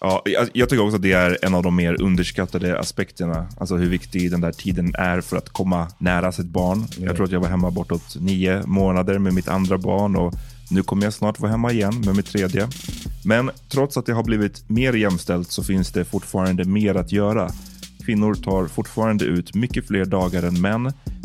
Ja, jag, tycker också att det är en av de mer underskattade aspekterna. Alltså hur viktig den där tiden är för att komma nära sitt barn. Jag tror att jag var hemma bortåt nio månader med mitt andra barn och nu kommer jag snart vara hemma igen med mitt tredje. Men trots att det har blivit mer jämställt så finns det fortfarande mer att göra. Kvinnor tar fortfarande ut mycket fler dagar än män,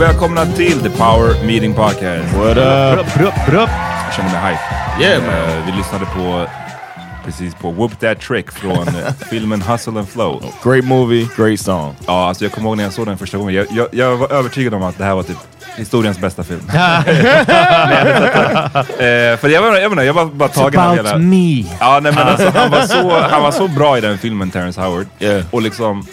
Välkomna till The Power Meeting Podcast. What up? Jag känner mig hype. Yeah, man. Eh, vi lyssnade på precis på Whoop That Trick från filmen Hustle and Flow. Great movie, great song. Ja, alltså jag kommer ihåg när jag såg den första gången. Jag, jag, jag var övertygad om att det här var typ historiens bästa film. Eh, för jag, jag, menar, jag var bara tagen av hela... me. Ja, nej, men alltså, han, var så, han var så bra i den filmen, Terrence Howard. Yeah. Och liksom...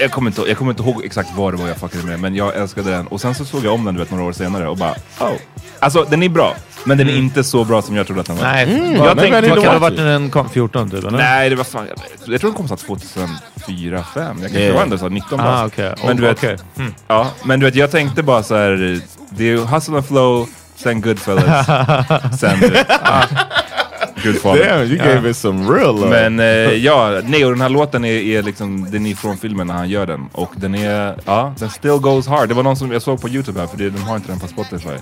Jag kommer, inte, jag kommer inte ihåg exakt vad det var jag fuckade med, men jag älskade den. Och sen så såg jag om den du vet, några år senare och bara, oh. Alltså den är bra, men den är inte så bra som jag trodde att den var. Nej, Mm. jag Ja, tänkte, vad kan det ha varit när den kom? 14 typ? Eller? Nej, det var fan... Jag, jag tror den kom så 2004, 5. Jag kanske var ändå så 19 Ah, bast. okej. Men du Oh, vet, okej. Mm. ja, men du vet, jag tänkte bara så här. Det är Hustle and Flow, sen Goodfellas, sen du ah, Goodfather. Damn, you gave it some real love. Men eh, ja, nej och den här låten är, är liksom, den är från filmen när han gör den. Och den är, ja, den still goes hard. Det var någon som jag såg på Youtube här, för det, de har inte den på Spotify.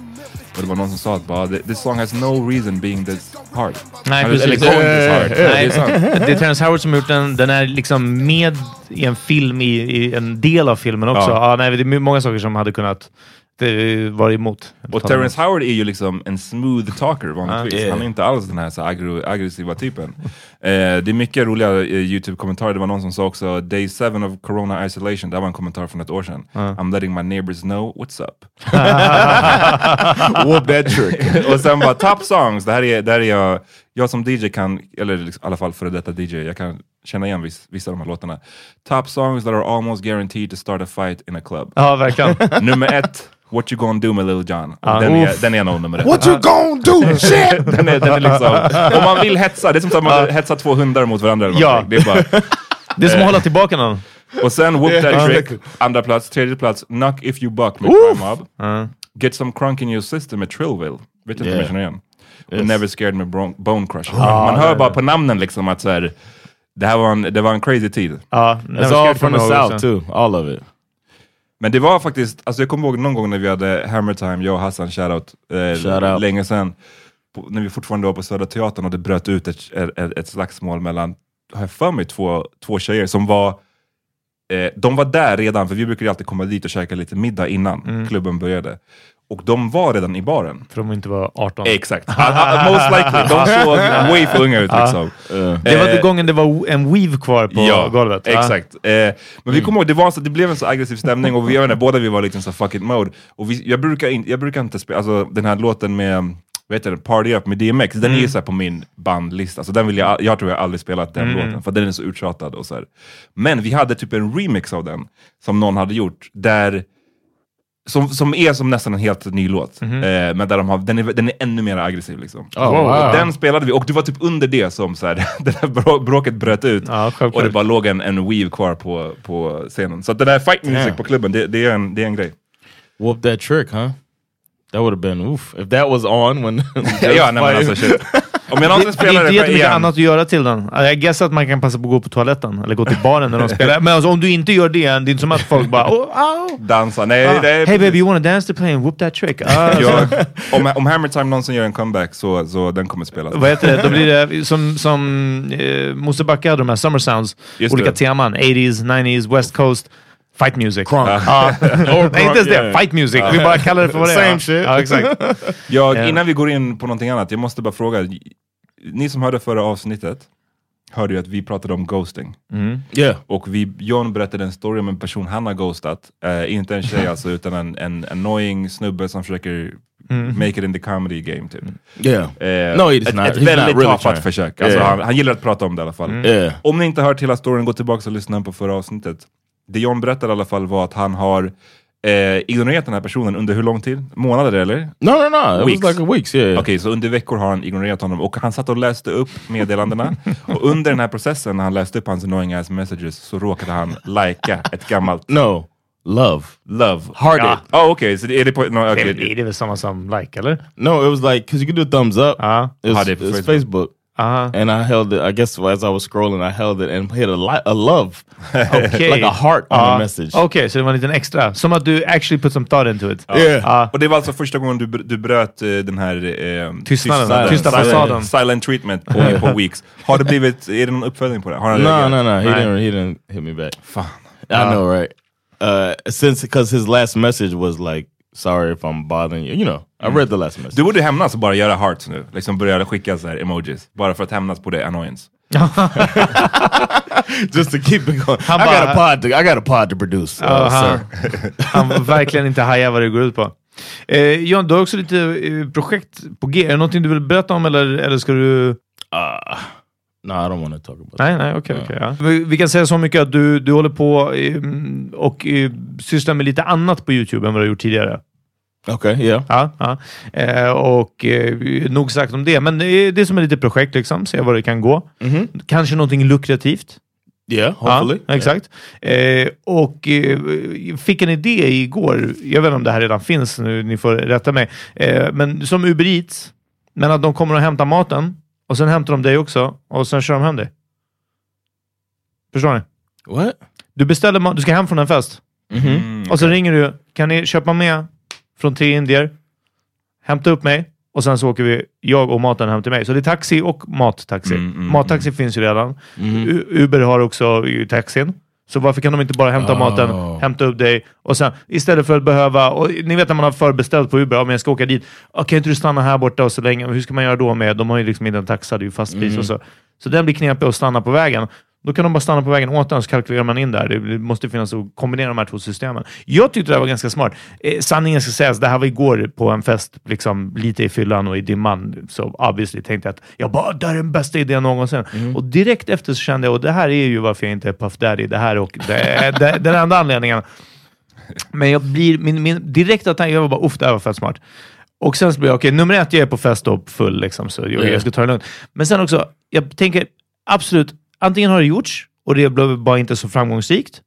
Och det var någon som sa att bara, this song has no reason being this hard. Nej, precis. Eller going this hard. Nej, det är sant. det är Terrence Howard som har gjort den. Den är liksom med i en film, i, i en del av filmen också. Ja. Ja. nej, det är många saker som hade kunnat eh, varit emot. Och Terrence Howard är ju liksom en smooth talker vanligtvis. Ah, yeah. Han är inte alls den här så aggro, aggressiva typen. Eh, det är mycket roliga eh, YouTube-kommentarer. Det var någon som sa också Day 7 of Corona Isolation. Det var en kommentar från ett år sedan. I'm letting my neighbors know what's up. Whoop that trick. och sen bara top songs. Det här är, det här är jag, jag som DJ kan, eller liksom, i alla fall före detta DJ, jag kan känna igen viss, vissa av de här låtarna. Top songs that are almost guaranteed to start a fight in a club. Ja, verkligen. Nummer ett, What you gonna do med Lil Jon. Och Ah, den, är, den är nog nummer ett. What you gonna do? Shit! Den är, den är liksom, om man vill hetsa, det är som att man hetsar två hundar mot varandra. Eller Ja. det är bara, Det är som att hålla tillbaka någon. och sen Whoop That. Trick, andra plats. Tredje plats, Knock If You Buck med Crime Mob. Ja. Get Some Crunk In Your System med Trillville. Vet inte om jag känner igen. Och Yes. Never Scared med Bone Crusher. man hör bara på namnen liksom att så här, det här var en, det var en crazy tid. Ja, It's all from the south too. All of it. Men det var faktiskt, alltså jag kommer ihåg någon gång när vi hade Hammer Time, jag och Hassan, shoutout, eh, Shout out. länge sedan. På, när vi fortfarande var på Södra Teatern och det bröt ut ett, ett, ett slagsmål mellan, har jag för mig, två, två tjejer som var eh, de var där redan, för vi brukade alltid komma dit och käka lite middag innan Mm. klubben började. Och de var redan i baren. För de inte var 18. Exakt. Most likely. De såg way för unga ut liksom. Det var Eh, gången det var en weave kvar på ja, golvet. Exakt. Eh, men vi kommer ihåg, det, var så, det blev en så aggressiv stämning och vi, jag båda vi var lite så fuck it mode. Och vi, jag, brukar in, jag brukar inte spela, alltså den här låten med vad heter det, Party Up med DMX, den är ju så här på min bandlista. Alltså den vill jag, jag tror jag aldrig spelat den låten, för den är så uttjatad. Och så här. Men vi hade typ en remix av den, som någon hade gjort, där som, som är som nästan en helt ny låt, eh, men där de har, den, är, den är ännu mer aggressiv. Liksom. Oh, wow. Den spelade vi, och det var typ under det som så här, det där brå- bråket bröt ut. Självklart. och det bara låg en, en weave kvar på, på scenen. Så det där fight music Damn. på klubben, det, det, är en, det är en grej. Whoop that trick, huh? That would have been oof if that was on when. ja, nej, men alltså shit. Om jag någonsin Det, det spelar är det inte jättemycket annat att göra till den. Jag guess att man kan passa på att gå på toaletten eller gå till baren när de spelar. Men alltså, om du inte gör det, det är inte som att folk bara oh, oh. dansa, nej. Ah, det är Hey baby, you wanna dance to playing Whoop That Trick? Ah, Ja, om, om Hammer Time någonsin gör en comeback så, så den kommer spelas. Vad heter det? Då blir det som, som eh, Mosebacke hade de här Summer Sounds. Just olika det. teman. 80s, 90s, West Coast. Fight music. Crunk. Ja. Nej, inte ens det. Fight music. Vi bara kallar det för vad det är. Same ja. shit. Ja, exakt. Jag, Ja. Innan vi går in på någonting annat, jag måste bara fråga. Ni som hörde förra avsnittet hörde ju att vi pratade om ghosting. Yeah. Och vi, John berättade en story om en person han har ghostat. Eh, inte en tjej alltså, utan en, en annoying snubbe som försöker make it in the comedy game. Typ. Yeah. Eh, No, he's ett, not. ett He's väldigt not really tafatt trying. försök. Alltså, Yeah. han, han gillar att prata om det i alla fall. Yeah. Om ni inte har hört hela storyn, gå tillbaka och lyssna på förra avsnittet. Det John berättade i alla fall var att han har eh, ignorerat den här personen under hur lång tid? Månader eller? No, no, no. It Weeks. was like a weeks. Yeah. Okej, så under veckor har han ignorerat honom och han satt och läste upp meddelandena. och under den här processen, när han läste upp hans annoying ass messages, så råkade han lika ett gammalt No. Love. love. Hearted. Ja. Oh, okej, så det är det på... No, Det okay. blir det väl samma som like, eller? No, it was like because you could do a thumbs up. Ja. It's, Ah, det är it's Facebook. Facebook. Aha. And I held it. I guess as I was scrolling, I held it and hit a, li- a love, Okej. like a heart on Ja. the message. okay, så det var en liten extra. Som att du actually put some thought into it. Yeah. Ja. Och det var alltså första gången du, br- du bröt eh, den här eh, Tystnaden, tysta silent, fasaden. silent treatment på, på Weeks. Har det blivit, är det någon uppföljning på det? Har han No, reagerat? no, no. He Right. didn't. He didn't hit me back. Fan. I know, right? Uh, since because his last message was like, "Sorry if I'm bothering you." You know, I read the last message. Du borde hämnas och bara göra hearts nu. Liksom börja skicka så här emojis. Bara för att hämnas på det annoyance. Just to keep it going. How I got a pod. To, I got a pod to produce, uh, Ja, han, sir. han verkligen inte hajar vad det går ut på. Eh, John, du har också lite eh, projekt på G. Är det någonting du vill berätta om eller, eller ska du... Uh, no, I don't want to talk about. Nej, nej, okej. okej, ja. vi, vi kan säga så mycket att du, du håller på eh, och eh, sysslar med lite annat på YouTube än vad du har gjort tidigare. That. Okay, yeah. Ja, ja. Eh, och eh, nog sagt om det, men det är, det är som ett litet projekt, liksom. se vad det kan gå. Kanske någonting lukrativt. Yeah, hopefully. Ja, exakt. Eh, och eh, fick en idé igår, jag vet inte om det här redan finns nu, ni får rätta mig, eh, men som Uber Eats, men att de kommer och hämtar maten och sen hämtar de dig också och sen kör de hem dig. Förstår ni? What? Du beställer du ska hem från en fest Mm, och så ringer du, kan ni köpa med från tre indier, hämta upp mig och sen så åker vi, jag och maten hem till mig. Så det är taxi och mattaxi. Mm, mm, Mattaxi finns ju redan. Mm-hmm. U- Uber har också taxin. Så varför kan de inte bara hämta Oh. maten, hämta upp dig och sen istället för att behöva... Och ni vet när man har förbeställt på Uber, om jag ska åka dit. "Ah, Kan inte du stanna här borta och så länge? Hur ska man göra då med... De har ju liksom inte en taxa, det är ju fast pris och så. Så den blir knepig att stanna på vägen. Då kan de bara stanna på vägen åt en, så kalkylerar man in där. Det måste finnas att kombinera de här två systemen. Jag tyckte det var ganska smart. Eh, sanningen ska sägas, det här var igår på en fest, liksom, lite i fyllan och i dimman. Så obviously tänkte jag att jag bara, det här är den bästa idén någonsin. Och direkt efter så kände jag, och det här är ju varför jag inte är Puff Daddy, det här och det det, den enda anledningen. Men jag blir, min, min direkta tanke, var bara, uff, det här var fett smart. Och sen så blir jag, okej, nummer ett, jag är på fest och full, liksom, så jag, jag ska ta det lugnt. Men sen också, jag tänker absolut, antingen har det gjorts och det blev bara inte så framgångsrikt.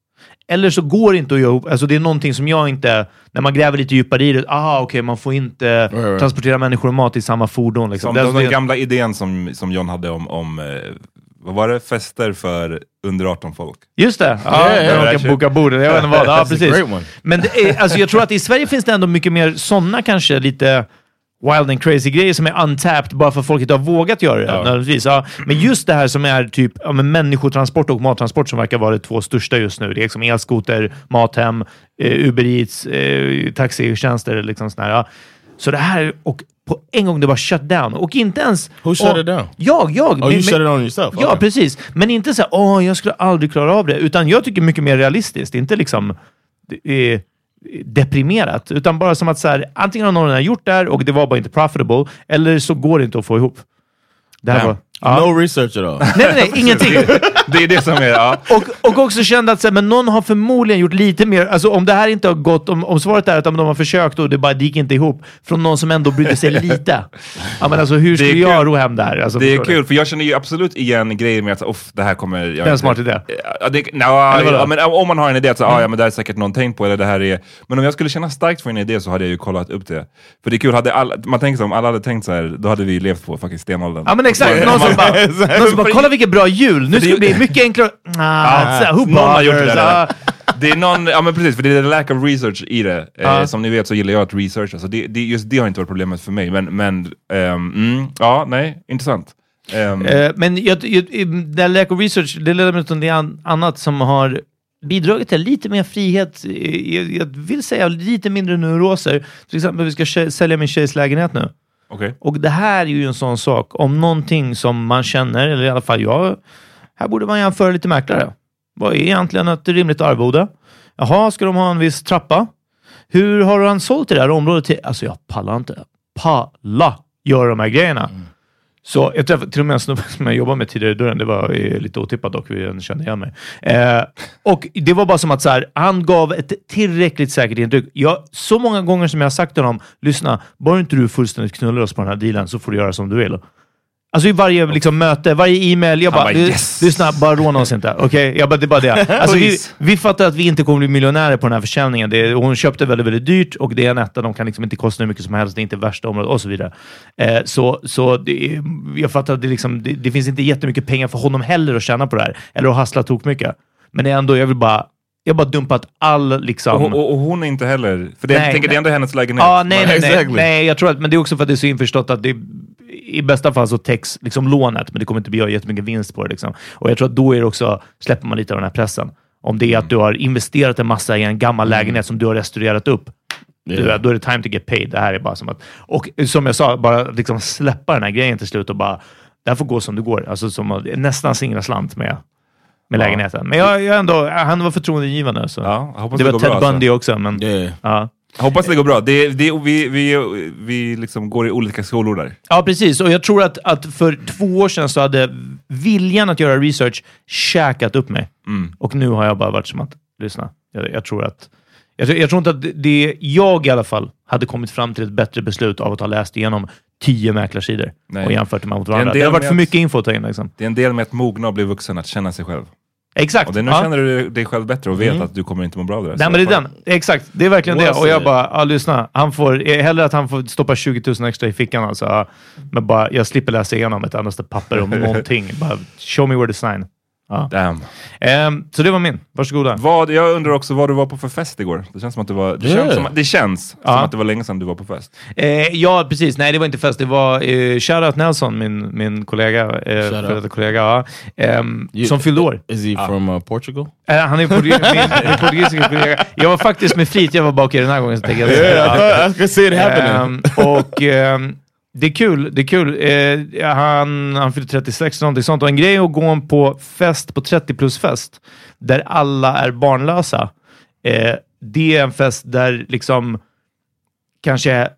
Eller så går det inte att göra ihop. Alltså det är någonting som jag inte... När man gräver lite djupare i det, ah, okej, man får inte right. transportera människor och mat i samma fordon. Liksom. Som Det är den alltså det- gamla idén som, som John hade om, om eh, vad var det? Fester för under 18 folk. Just det! Ja, Ja, ja, ja. kan boka bordet. Jag vet inte vad. Ja, precis. Men det är, alltså, jag tror att i Sverige finns det ändå mycket mer sådana kanske lite wild and crazy grejer som är untapped bara för att folk inte har vågat göra det. Ja. nödvändigtvis. Ja, men just det här som är typ ja, men människotransport och mattransport som verkar vara de två största just nu. Det är liksom elskoter, Mathem, eh, Uber Eats, eh, taxitjänster. Liksom sån här, ja. Så det här, och på en gång det bara shut down. Och inte ens... Who shut och, it down? Jag, jag. Oh, you shut it on yourself? Ja, Okay. precis. Men inte så åh, jag skulle aldrig klara av det. Utan jag tycker mycket mer realistiskt. Inte liksom eh, deprimerat. Utan bara som att så här, antingen har någon redan gjort det här och det var bara inte profitable. Eller så går det inte att få ihop. Det här var... Ja. No research at all. Nej, nej, nej, ingenting. Det är det som är, ja. Och, och också kände att så här, men någon har förmodligen gjort lite mer, alltså om det här inte har gått, om, om svaret är att de har försökt och det bara det gick inte ihop, från någon som ändå brydde sig lite. Ja, men alltså hur Det skulle jag ro hem där? Alltså, Det är kul, för jag känner ju absolut igen grejer med att Uff, det här kommer... Jag Det är en smart idé. Ja, det, no, ja, men om man har en idé att så, ah, ja, men det här är säkert någon tänkt på, eller det här är... Men om jag skulle känna starkt för en idé så hade jag ju kollat upp det. För det är kul, hade alla, man tänker så, om alla hade tänkt så här, då hade vi levt på fucking stenåldern. Ja men exakt, någon bara, någon bara kolla vilket bra jul, nu ska det bli mycket enklare. Ah, who någon har gjort det där. Det är någon, ja men precis, för det är lack of research i det. Eh, Ja. som ni vet så gillar jag att researcha, så det, det, just det har inte varit problemet för mig. Men, men ehm, mm, ja, nej, intressant. Ehm, Eh, men jag, jag, det lack of research, det leder mig till det an, annat som har bidragit till lite mer frihet. eh, Jag, jag vill säga lite mindre neuroser. Till exempel, vi ska sälja min tjejs lägenhet nu. Okej. Och det här är ju en sån sak, om någonting som man känner, eller i alla fall jag, här borde man jämföra lite mäklare. Vad är egentligen ett rimligt arvode? Jaha, ska de ha en viss trappa? Hur har han sålt det där området till? Alltså jag pallar inte. Palla göra de här grejerna. Så jag träffade till och med en snubbe som jag jobbade med tidigare i dörren. Det var eh, lite otippat dock, vi kände igen mig. Eh, och det var bara som att så här, han gav ett tillräckligt säkert intryck. Jag, så många gånger som jag har sagt till honom, lyssna, bara inte du fullständigt knullar oss på den här dealen så får du göra som du vill. Alltså i varje liksom, möte, varje e-mail, jag bara, bara, "Lys- yes." bara råna oss inte. Okej? Jag bara, det är bara det. Alltså, vi, vi fattar att vi inte kommer bli miljonärer på den här försäljningen. Det hon köpte väldigt, väldigt dyrt och det är en etta. De kan liksom inte kosta hur mycket som helst. Det är inte värsta området och så vidare. Eh, så så det, jag fattar att det, liksom, det, det finns inte jättemycket pengar för honom heller att tjäna på det här. Eller att hassla tok mycket. Men det är ändå, jag vill bara, jag har bara dumpat all liksom... Och, hon- och, och hon är inte heller, för det, Nej, jag tänker, det är ändå hennes lägenhet. Ja, nej, nej, nej, Exactly. nej. Jag tror att, men det är också för att det är så införstått att det i bästa fall så täcks liksom lånet, men det kommer inte bli jättemycket vinst på det. Liksom. Och jag tror att då är också, släpper man lite av den här pressen. Om det är att du har investerat en massa i en gammal lägenhet som du har restaurerat upp, Yeah. då är det time to get paid. Det här är bara som att... Och som jag sa, bara liksom släppa den här grejen till slut och bara, det här får gå som det går. Alltså som att nästan singla slant med, med lägenheten. Men jag, jag ändå, han var förtroendegivande. Så. Ja, det det, var Ted bra. Bundy Alltså. också, men... Yeah. Ja. Hoppas det går bra. Det, det, vi vi, vi liksom går i olika skolor där. Ja, precis. Och jag tror att, att för två år sedan så hade viljan att göra research käkat upp mig. Mm. Och nu har jag bara varit som att, lyssna, jag, jag tror att... Jag, jag tror inte att det, jag i alla fall, hade kommit fram till ett bättre beslut av att ha läst igenom tio mäklarsidor Nej. och jämfört dem mot Det varandra. Det, del har varit för att- mycket info att ta in. Liksom. Det är en del med att mogna och bli vuxen, att känna sig själv. Exakt. Och det, nu ja. känner du dig själv bättre och vet att du kommer inte må bra av det. Nej, men det är den. Exakt, det är verkligen det. Well Och jag bara, ja, lyssna. Han får, eh, hellre att han får stoppa 20 000 extra i fickan. Alltså. Men bara, jag slipper läsa igenom ett endaste papper om någonting. Bara, show me where to sign. Ja. Damn. Ehm, så det var min. Varsågoda. Vad, jag undrar också vad du var på för fest igår. Det känns som att, du var, det Yeah. känns, som, det känns som Ja. att det var länge sedan du var på fest. Eh, ja, precis. Nej, det var inte fest. Det var eh, Shoutout Nelson, min, min kollega, eh, Shout före out. detta kollega, ja, ehm, You- som fyllde år. Is he from uh, Portugal? Eh, han är portugis, min, min portugisiska kollega. Jag var faktiskt med flit, jag var bakig den här gången. Så jag, Yeah, I can see it happening. Ehm, och ehm, det är kul. Det är kul. Eh, han, han fyllde 36 någonting sånt. Och en grej är att gå på fest, på 30 plus-fest, där alla är barnlösa. Eh, det är en fest där liksom kanske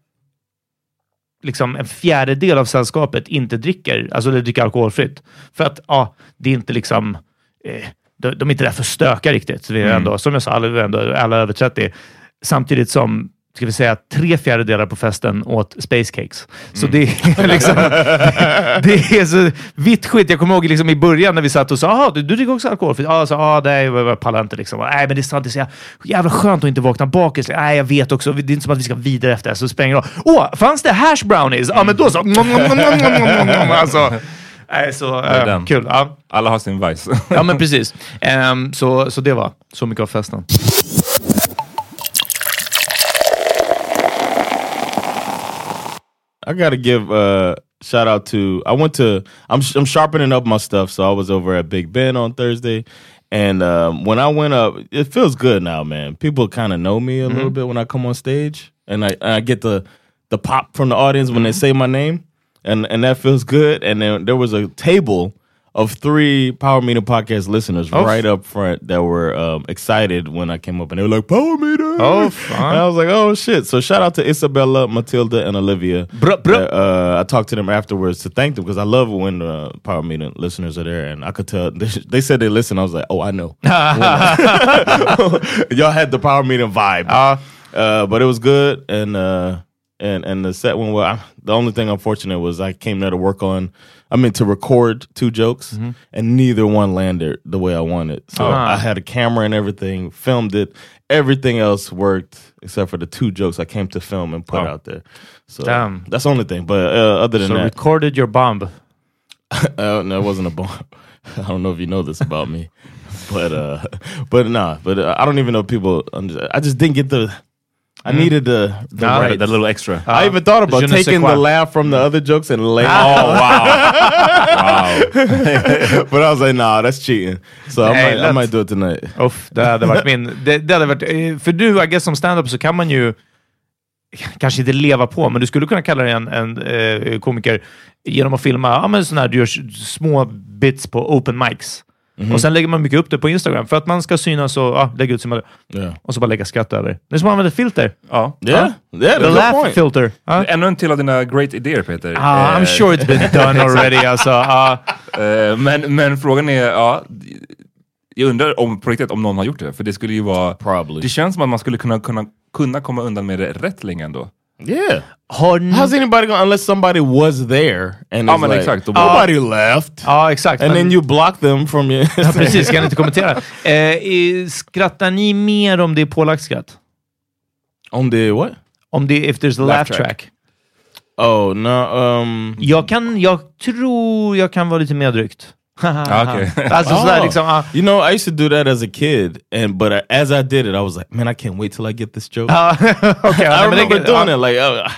liksom en fjärdedel av sällskapet inte dricker, alltså eller dricker alkoholfritt. För att ja, det är inte liksom eh, de, de är inte där för att stöka riktigt. Vi är ändå, som jag sa, alla, är alla över 30. Samtidigt som ska vi säga, tre fjärdedelar på festen åt space cakes. Så det är liksom... det, det är så vitt skit. Jag kommer ihåg liksom i början när vi satt och sa “Jaha, du, du dricker också alkoholfritt?” Ja, så, ah, nej, jag pallar inte. Liksom. Nej, men det är sant. Det är så jävla- skönt att inte vakna bakis. Nej, jag vet också. Det är inte som att vi ska vidare efter det, så det ingen roll. Åh, fanns det hash brownies? Ja, men då så. alltså, nej, så äh, kul. Ja. Alla har sin vice. Ja, men precis. Ehm, så, så det var så mycket av festen. I gotta give uh shout out to I went to I'm I'm sharpening up my stuff, so I was over at Big Ben on Thursday. And um, when I went up, it feels good now, man. People kind of know me a little bit when I come on stage, and I and I get the the pop from the audience when they say my name, and and that feels good. And then there was a table of three Power Meter podcast listeners Oh. right up front that were um, excited when I came up, and they were like Power Meter. Oh, fun. And I was like, oh shit! So shout out to Isabella, Matilda, and Olivia. Bruh, bruh. Uh, I talked to them afterwards to thank them because I love when uh, Power Meeting listeners are there, and I could tell they, they said they listen. I was like, oh, I know. Y'all had the Power Meeting vibe, uh, but it was good, and uh, and and the set went well. I, the only thing unfortunate was I came there to work on. I meant to record two jokes, and neither one landed the way I wanted. So Ah. I had a camera and everything, filmed it. Everything else worked except for the two jokes I came to film and put Oh. out there. So Damn. that's the only thing. But uh, other than So that, recorded your bomb. uh, no, it wasn't a bomb. I don't know if you know this about me, but uh, but nah, but uh, I don't even know if people. I just didn't get the. I needed the the Ah, right. That little extra. I even thought about taking the laugh from the other jokes and laying. Oh wow! wow. but I was like, nah, that's cheating. So I might, I might do it tonight. Uff, det hade varit min... Det, det hade varit, eh, för du, I guess, som stand-up så kan man ju kanske inte leva på, men du skulle kunna kalla dig en, en eh, komiker genom att filma ja, men sån här, du gör små bits på open mics. Och sen lägger man mycket upp det på Instagram för att man ska synas och ja, lägga ut sin Yeah. och så bara lägga skatt över. Det är som att använda filter. Ja. Yeah. Yeah. The laugh point. filter. Ja. Ännu en till av dina great idéer Peter. Ah, I'm Eh, sure it's been done already. Alltså, ah. eh, men, men frågan är, ja, jag undrar om på riktigt om någon har gjort det. För det skulle ju vara... Probably. Det känns som att man skulle kunna, kunna, kunna komma undan med det rätt länge ändå. Yeah. Har. How's anybody going unless somebody was there and Ja, men like, exakt. Då- nobody left, Ja, exakt. and men- then you block them from your. Ja, precis, kan inte kommentera. Eh, skrattar ni mer om det är pålagt skratt? On the what? Om det if there's a laugh, Laugh track. track. Oh no. Um. Jag kan, jag tror jag kan vara lite medryckt. Okej. Alltså sådär Oh. liksom, ah, You know, I used to do that as a kid, and but uh, as I did it, I was like, man, I can't wait till I get this joke. okej, ja, I men det- remember doing ja. it like uh,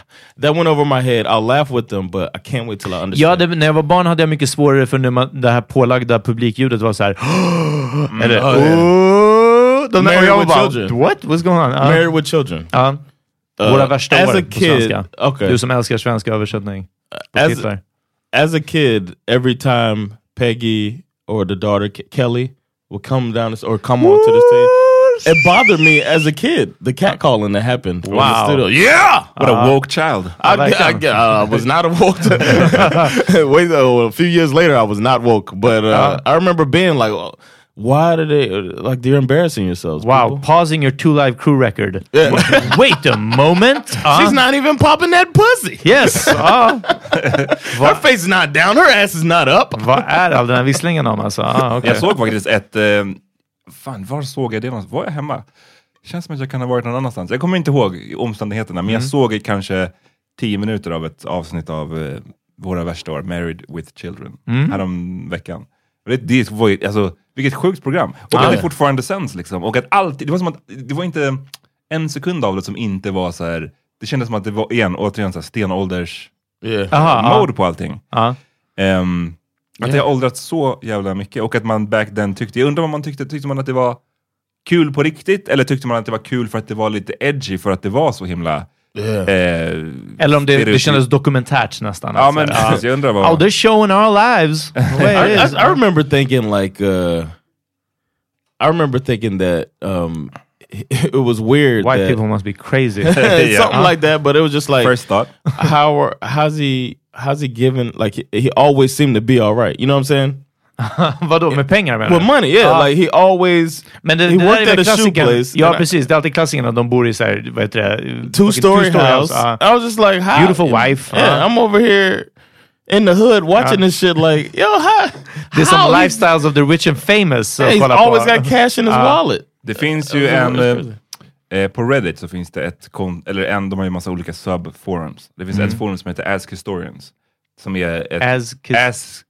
that went over my head. I'll laugh with them, but I can't wait till I Ja, understand. det, när jag var barn hade jag mycket svårare för när man, det här pålagda publikljudet var så här. Eller, oh, yeah. "Åh!" de, Married jag var with bara, children. what? What's going on? Ja. Married with children. Uh, Våra värsta as år a på kid, svenska. okay. Du som älskar svenska översättning. på As- titlar. as a kid, every time Peggy or the daughter Ke- Kelly would come down this, or come onto the stage, it bothered me as a kid. The cat calling that happened. in the Wow. studio. Yeah. What a uh, woke child. I, I, verkligen. I was not a woke. Wait, uh, a few years later, I was not woke. But uh, uh-huh. I remember being like, oh, "Why did they like? They're embarrassing yourselves." Wow, people." pausing your two live crew record. Yeah. Wait a moment. Ah. She's not even popping that pussy. Yes! Ah. Her face is not down. Her ass is not up. Vad är all den här visslingen om alltså? Ah, okay. Jag såg faktiskt ett... Eh, fan, var såg jag det någonstans? Var jag hemma? Känns som att jag kan ha varit någon annanstans. Jag kommer inte ihåg omständigheterna, men jag såg kanske tio minuter av ett avsnitt av eh, Våra värsta år, Married with Children, härom veckan. Det, det var ju, alltså, vilket sjukt program. Och Ja, att det ja. fortfarande sänds liksom. Och att alltid, det var som att, det var inte en sekund av det som inte var så här. det kändes som att det var, igen, återigen så här stenålders Yeah. Aha, mode på allting. Ehm, att det har åldrats så jävla mycket och att man back then tyckte, jag undrar vad man tyckte, tyckte man att det var kul på riktigt eller tyckte man att det var kul för att det var lite edgy för att det var så himla... Yeah. Eh, Eller om det, det stereotyp- kändes dokumentärt nästan. Ja men precis, jag undrar vad... Oh, they're showing our lives. I, I. I remember thinking like uh I remember thinking that um it was weird White that- people must be crazy. something Yeah. like that but it was just like First thought. how are, how's he how's he given like he, he always seemed to be all right you know what I'm saying Vadå, med pengar menar with money yeah Ah. like he always Men det, he det worked är at a shoe place Ja precis, det är alltid klassikern att de bor i så här, vad heter det? two story Fucking house ja. I was just like how Beautiful wife, yeah uh. I'm over here in the hood watching Uh. this shit like yo how Det är som how he- lifestyles of the rich and famous. yeah, he's kolla always på. got cash in his Ja. wallet Det finns ju en... eh, Eh, på Reddit så finns det ett kon- eller en, de har ju massa olika subforums. Det finns ett forum som heter Ask Historians. Som är ett... Ask. Ask...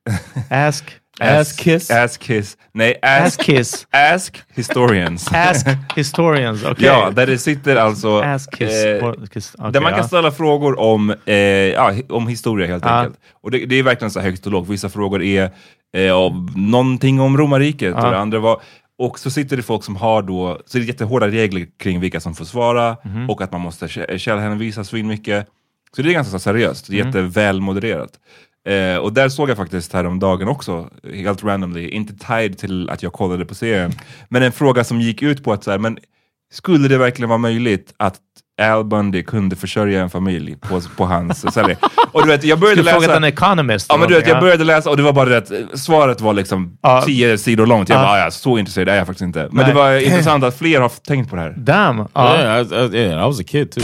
Ask. Ask Kiss? Ask Kiss. Nej, Ask, Ask Kiss. ask Historians. Ask Historians. Okej. Ja, där det sitter alltså... Ask Kiss. eh, Kiss. okej, där man kan ja. ställa frågor om, eh, ja, om historia helt Ja. enkelt. Och det, det är verkligen så högt och lågt. Vissa frågor är eh, av någonting om romarriket Ja. och det andra var... Och så sitter det folk som har då, så det är jättehårda regler kring vilka som får svara Mhm. och att man måste kä- källhänvisa svin mycket. Så det är ganska så seriöst, det är Mm. jättevälmodererat. Eh, och där såg jag faktiskt häromdagen också, helt randomly, inte tied till att jag kollade på serien, men en fråga som gick ut på att så här, men skulle det verkligen vara möjligt att Al Bundy kunde försörja en familj på, på hans? Och du vet, jag började Skulle frågat läsa... en economist. Ja men du vet, jag började läsa och det var bara det att svaret var liksom Ja. tio sidor långt. Jag Ja. bara, "Ah, ja, så intresserad är jag faktiskt inte. Men Nej. det var intressant att fler har tänkt på det här. Damn. Ja. Yeah, I, I, yeah, I was a kid too.